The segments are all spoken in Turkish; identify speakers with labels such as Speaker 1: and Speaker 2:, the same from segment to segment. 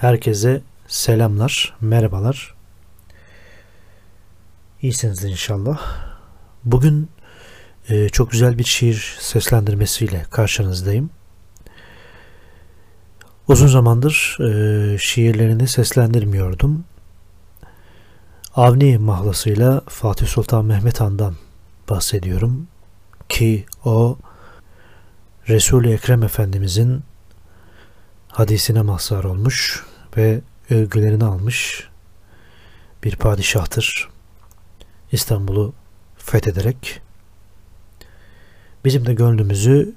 Speaker 1: Herkese selamlar, merhabalar. İyisiniz inşallah. Bugün e, çok güzel bir şiir seslendirmesiyle karşınızdayım. Uzun zamandır e, şiirlerini seslendirmiyordum. Avni mahlasıyla Fatih Sultan Mehmet Han'dan bahsediyorum. Ki o Resul-i Ekrem Efendimizin hadisine mazhar olmuş ve övgülerini almış bir padişahtır. İstanbul'u fethederek bizim de gönlümüzü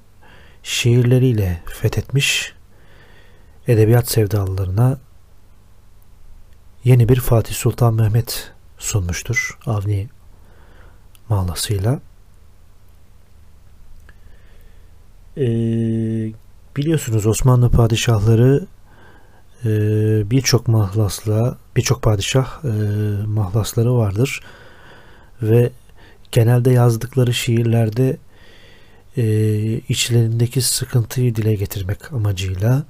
Speaker 1: şiirleriyle fethetmiş edebiyat sevdalılarına yeni bir Fatih Sultan Mehmet sunmuştur Avni mahlasıyla. Ee, biliyorsunuz Osmanlı padişahları e, birçok mahlasla birçok padişah e, mahlasları vardır ve genelde yazdıkları şiirlerde e, içlerindeki sıkıntıyı dile getirmek amacıyla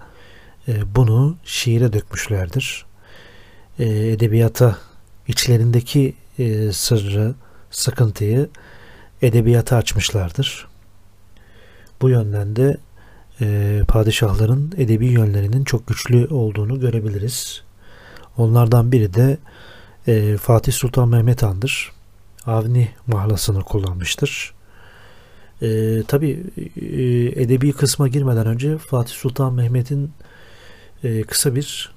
Speaker 1: e, bunu şiire dökmüşlerdir. Edebiyata içlerindeki sırrı, sıkıntıyı edebiyata açmışlardır. Bu yönden de e, padişahların edebi yönlerinin çok güçlü olduğunu görebiliriz. Onlardan biri de e, Fatih Sultan Mehmet Han'dır. Avni mahlasını kullanmıştır. E, Tabi e, edebi kısma girmeden önce Fatih Sultan Mehmet'in e, kısa bir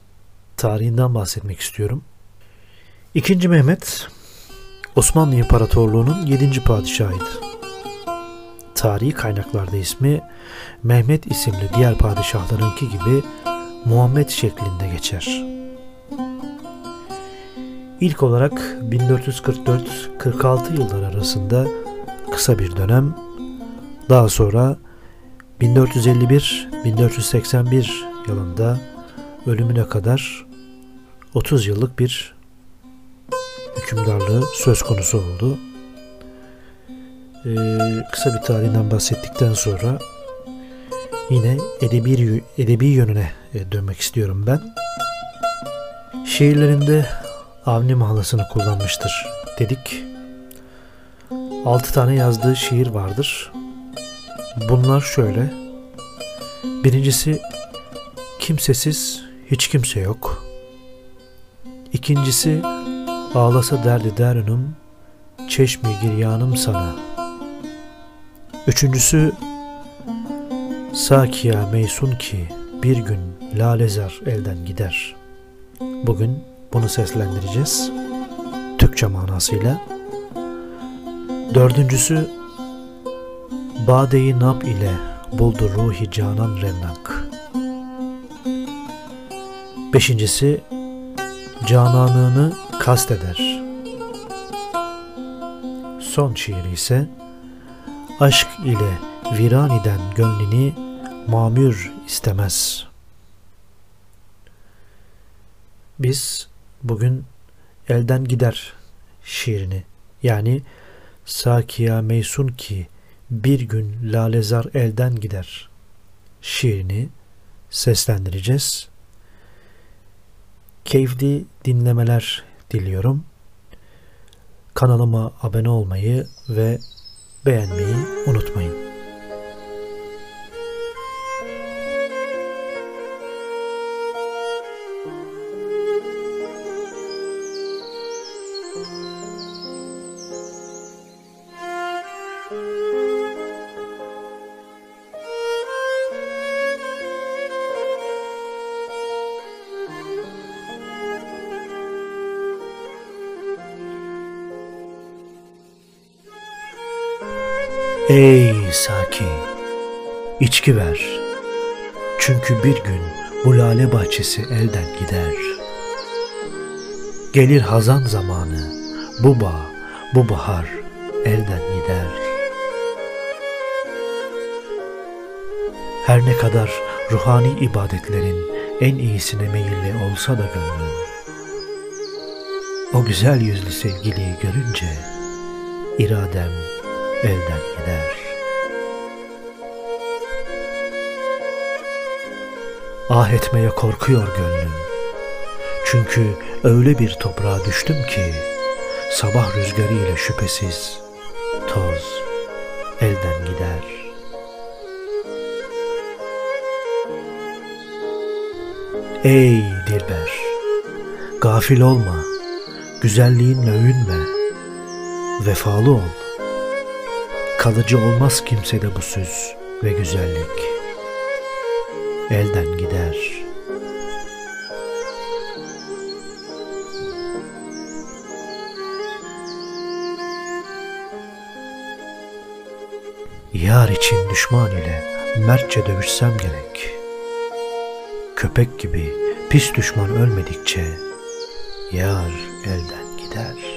Speaker 1: tarihinden bahsetmek istiyorum. İkinci Mehmet Osmanlı İmparatorluğu'nun yedinci padişahıydı. Tarihi kaynaklarda ismi Mehmet isimli diğer padişahlarınki gibi Muhammed şeklinde geçer. İlk olarak 1444-46 yıllar arasında kısa bir dönem, daha sonra 1451-1481 yılında ölümüne kadar 30 yıllık bir hükümdarlığı söz konusu oldu. Ee, kısa bir tarihinden bahsettikten sonra yine edebi, edebi yönüne e, dönmek istiyorum ben. Şiirlerinde Avni mahlasını kullanmıştır dedik. Altı tane yazdığı şiir vardır. Bunlar şöyle. Birincisi kimsesiz hiç kimse yok. İkincisi ağlasa derdi derunum çeşmi giryanım sana. Üçüncüsü Sakiya meysun ki bir gün lalezar elden gider. Bugün bunu seslendireceğiz. Türkçe manasıyla. Dördüncüsü Bade-i Nab ile buldu ruhi canan rennak. Beşincisi cananını kasteder. Son şiiri ise aşk ile viran eden gönlünü mamür istemez. Biz bugün elden gider şiirini yani Sakiya Meysun ki bir gün lalezar elden gider şiirini seslendireceğiz. Keyifli dinlemeler diliyorum. Kanalıma abone olmayı ve beğenmeyi unutmayın. Ey sakin, içki ver. Çünkü bir gün bu lale bahçesi elden gider. Gelir hazan zamanı, bu bağ, bu bahar elden gider. Her ne kadar ruhani ibadetlerin en iyisine meyilli olsa da gönlüm, o güzel yüzlü sevgiliyi görünce iradem elden gider. Ah etmeye korkuyor gönlüm, Çünkü öyle bir toprağa düştüm ki sabah rüzgarı ile şüphesiz toz elden gider. Ey dilber, gafil olma, güzelliğinle övünme, vefalı ol. Kalıcı olmaz kimsede bu süs ve güzellik. Elden gider. Yar için düşman ile mertçe dövüşsem gerek. Köpek gibi pis düşman ölmedikçe yar elden gider.''